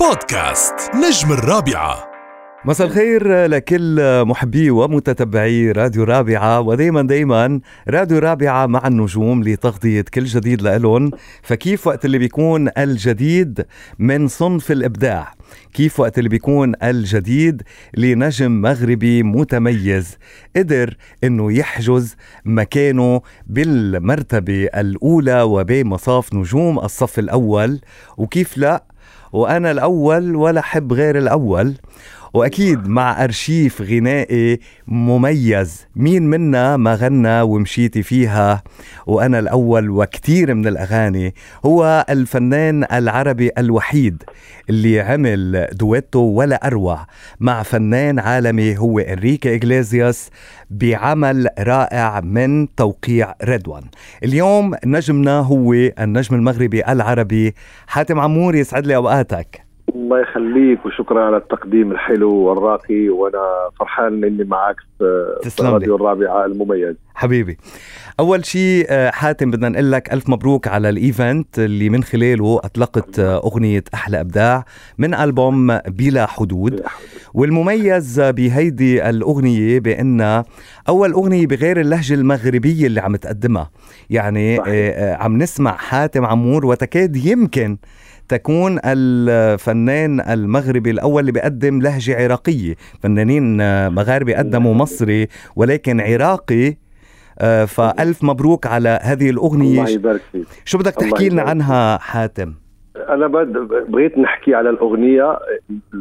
بودكاست نجم الرابعة. مساء الخير لكل محبي ومتتبعي راديو رابعة ودايما دايما راديو رابعة مع النجوم لتغطية كل جديد لإلهم. فكيف وقت اللي بيكون الجديد من صنف الإبداع؟ كيف وقت اللي بيكون الجديد لنجم مغربي متميز؟ قدر إنه يحجز مكانه بالمرتبة الأولى وبمصاف نجوم الصف الأول؟ وكيف لا؟ وأنا الأول ولا حب غير الأول. وأكيد مع أرشيف غنائي مميز. مين منا ما غنى ومشيتي فيها؟ وأنا الأول وكتير من الأغاني هو الفنان العربي الوحيد اللي عمل دويتو ولا أروع مع فنان عالمي هو إنريكي اغليزياس بعمل رائع من توقيع ريدوان اليوم نجمنا هو النجم المغربي العربي حاتم عمور يسعد لي أوقاتك. الله يخليك وشكرا على التقديم الحلو والراقي وأنا فرحان إني معك في راديو الرابعه المميز. حبيبي. أول شيء آه، حاتم بدنا نقول لك ألف مبروك على الإيفنت اللي من خلاله أطلقت آه، أغنية أحلى إبداع من ألبوم بلا حدود. والمميز بهيدي الأغنية بأن أول أغنية بغير اللهجة المغربية اللي عم تقدمها. يعني صحيح. آه، عم نسمع حاتم عمور وتكاد يمكن تكون الفنان المغربي الأول اللي بيقدم لهجة عراقية. فنانين مغاربة قدموا مصري ولكن عراقي. آه، فألف مبروك على هذه الأغنية. الله يبارك فيك. شو بدك تحكي لنا عنها حاتم؟ أنا بغيت نحكي على الأغنية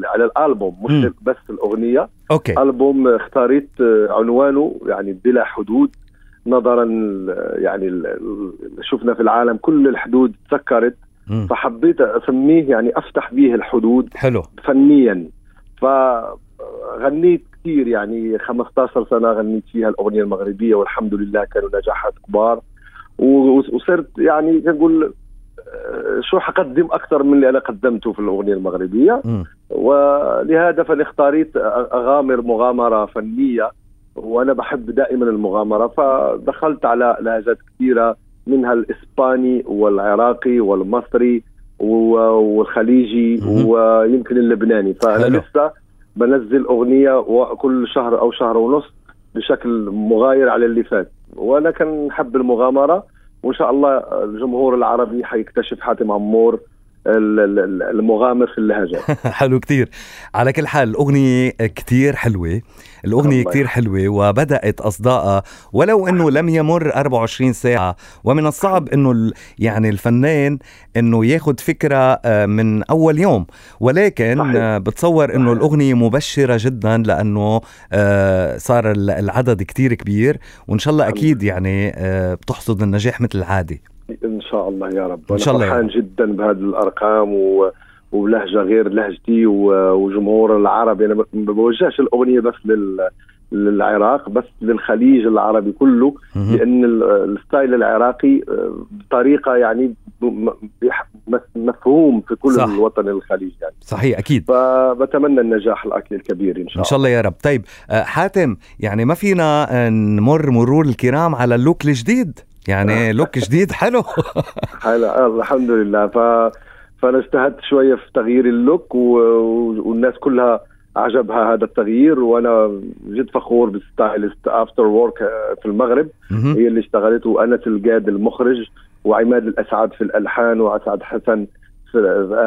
على الألبوم مش م. بس الأغنية. أوكي. ألبوم اختاريت عنوانه يعني بلا حدود. نظرا يعني شفنا في العالم كل الحدود تسكرت فحبيت أسميه يعني أفتح به الحدود حلو. فنيا. فغنيت كثير يعني 15 سنة غنيت فيها الأغنية المغربية والحمد لله كانوا نجاحات كبار. وصرت يعني نقول آه، شو حقدم أكثر من اللي أنا قدمته في الأغنية المغربية. م. ولهذا فانا اختاريت أغامر مغامرة فنية. وأنا بحب دائما المغامرة. فدخلت على لهجات كثيره منها الإسباني والعراقي والمصري والخليجي ويمكن اللبناني. فأنا لسه بنزل أغنية كل شهر أو شهر ونص بشكل مغاير على اللي فات. وأنا كان حب المغامرة. وإن شاء الله الجمهور العربي حيكتشف حاتم عمور المغامر في اللهجة حلو كتير. على كل حال الأغنية كتير حلوة. الأغنية كتير حلوة وبدأت أصداءها ولو أنه لم يمر 24 ساعة ومن الصعب أنه يعني الفنان أنه ياخد فكرة آه، من أول يوم. ولكن صحيح. آه، بتصور أنه الأغنية مبشرة جدا لأنه آه، صار العدد كتير كبير. وإن شاء الله أكيد يعني بتحصد النجاح مثل العادي إن شاء الله يا رب. إن شاء الله فرحان جدا بهذه الأرقام و... ولهجه غير لهجتي وجمهور العربي أنا ما بوجهش الأغنية بس لل للعراق بس للخليج العربي كله لأن الستايل العراقي آه، بطريقة يعني مفهوم في كل صح. الوطن الخليج يعني. صحيح أكيد. فبتمنى النجاح الأكل الكبير إن شاء الله إن شاء الله يا رب. طيب آه، حاتم يعني ما فينا آه، نمر مرور الكرام على ال look الجديد؟ يعني look جديد حلو. حلو الحمد لله. ف فأنا اجتهدت شوية في تغيير ال look و... والناس كلها عجبها هذا التغيير وأنا جد فخور بال stylist after work في المغرب. هي اللي اشتغلت وأنس القاد المخرج وعماد الأسعد في الألحان وأسعد حسن في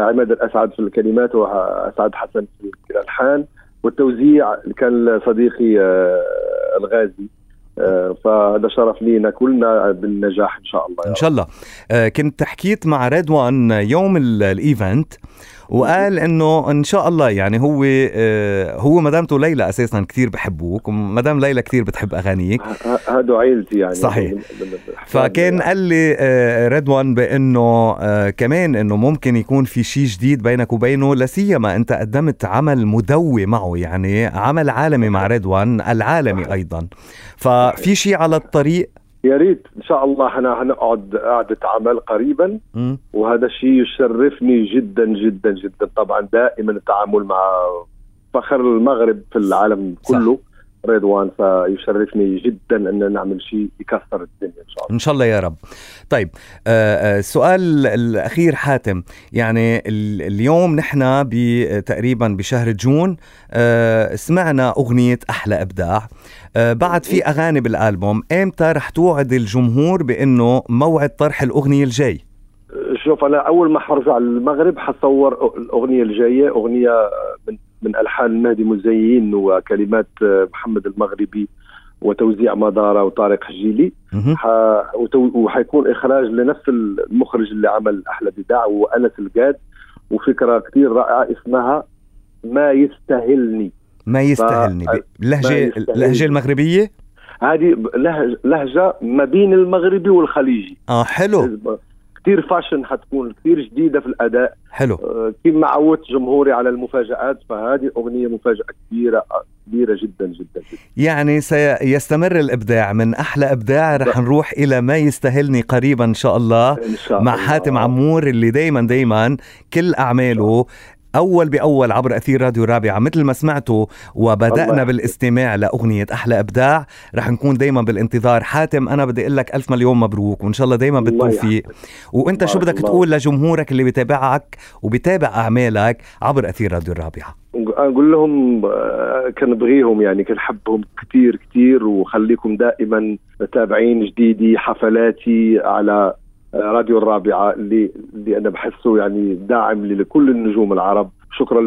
عماد الأسعد في الكلمات وأسعد حسن في الألحان. والتوزيع كان صديقي آه، الغازي. آه، فهذا شرف لينا كلنا بالنجاح إن شاء الله إن شاء الله. آه، كنت حكيت مع ريدوان يوم ال event وقال إنه إن شاء الله يعني هو آه، هو مدامته ليلى أساسا كثير بحبوك ومدام ليلى كثير بتحب أغانيك. هادو عيلتي يعني. صحيح. فكان قال لي ريدوان بإنه كمان إنه ممكن يكون في شيء جديد بينك وبينه لسيما أنت قدمت عمل مدوي معه يعني عمل عالمي مع ريدوان العالمي أيضا. ففي شيء على الطريق يا ريت إن شاء الله إحنا هنقعد قعده عمل قريبا م. وهذا الشيء يشرفني جدا جدا جدا طبعا دائما التعامل مع فخر المغرب في العالم كله صح. رضوان فيشرفني جدا أن نعمل شيء يكسر الدنيا إن شاء الله. إن شاء الله يا رب. طيب آه، آه، السؤال الأخير حاتم. يعني ال- اليوم نحن تقريبا بشهر جون آه، سمعنا أغنية أحلى إبداع. آه، بعد في أغاني بالألبوم إمتى رح توعد الجمهور بأنه موعد طرح الأغنية الجاي؟ شوف أنا أول ما حرجع المغرب حصور الأغنية الجاية أغنية من من ألحان المهدي مزين وكلمات محمد المغربي وتوزيع مدارة وطارق حجيلي. ح... وحيكون إخراج لنفس المخرج اللي عمل أحلى بداع هو أنس القاد. وفكرة كثير رائعة اسمها ما يستاهلني ما يستاهلني ما اللهجه. اللهجة المغربية؟ هذه لهج... لهجة ما بين المغربي والخليجي. آه حلو. كثير فاشن حتكون كثير جديدة في الأداء. حلو. آه، كيف ما عودت جمهوري على المفاجآت فهذه أغنية مفاجأة كبيرة كبيرة جدا جدا جدا. يعني سيستمر الإبداع. من أحلى إبداع رح نروح إلى ما يستاهلني قريبا إن شاء الله إن شاء مع الله. حاتم عمور اللي دايما دايما كل أعماله أول بأول عبر أثير راديو رابعه مثل ما سمعتوا يحفظك. بالاستماع لأغنية أحلى إبداع رح نكون دايما بالانتظار. حاتم أنا بدي أقول لك ألف مليون مبروك وإن شاء الله دايما بالتوفيق. وأنت شو بدك. تقول لجمهورك اللي بتابعك وبتابع أعمالك عبر أثير راديو الرابعة؟ أقول لهم آه، كنبغيهم يعني كنحبهم كثير كثير وخليكم دائما تابعين جديدي حفلاتي على راديو الرابعة اللي اللي أنا بحسه يعني داعم لكل النجوم العرب. شكرا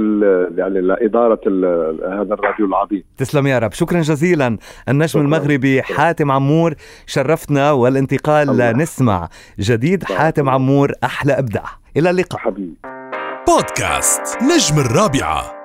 يعني لإدارة ال- هذا الراديو العظيم. تسلم يا رب. شكرا جزيلا. النجم شكراً. المغربي حاتم عمور شرفتنا والانتقال الله. لنسمع جديد حاتم. عمور أحلى إبداع. إلى اللقاء. حبيبي. بودكاست نجم الرابعة.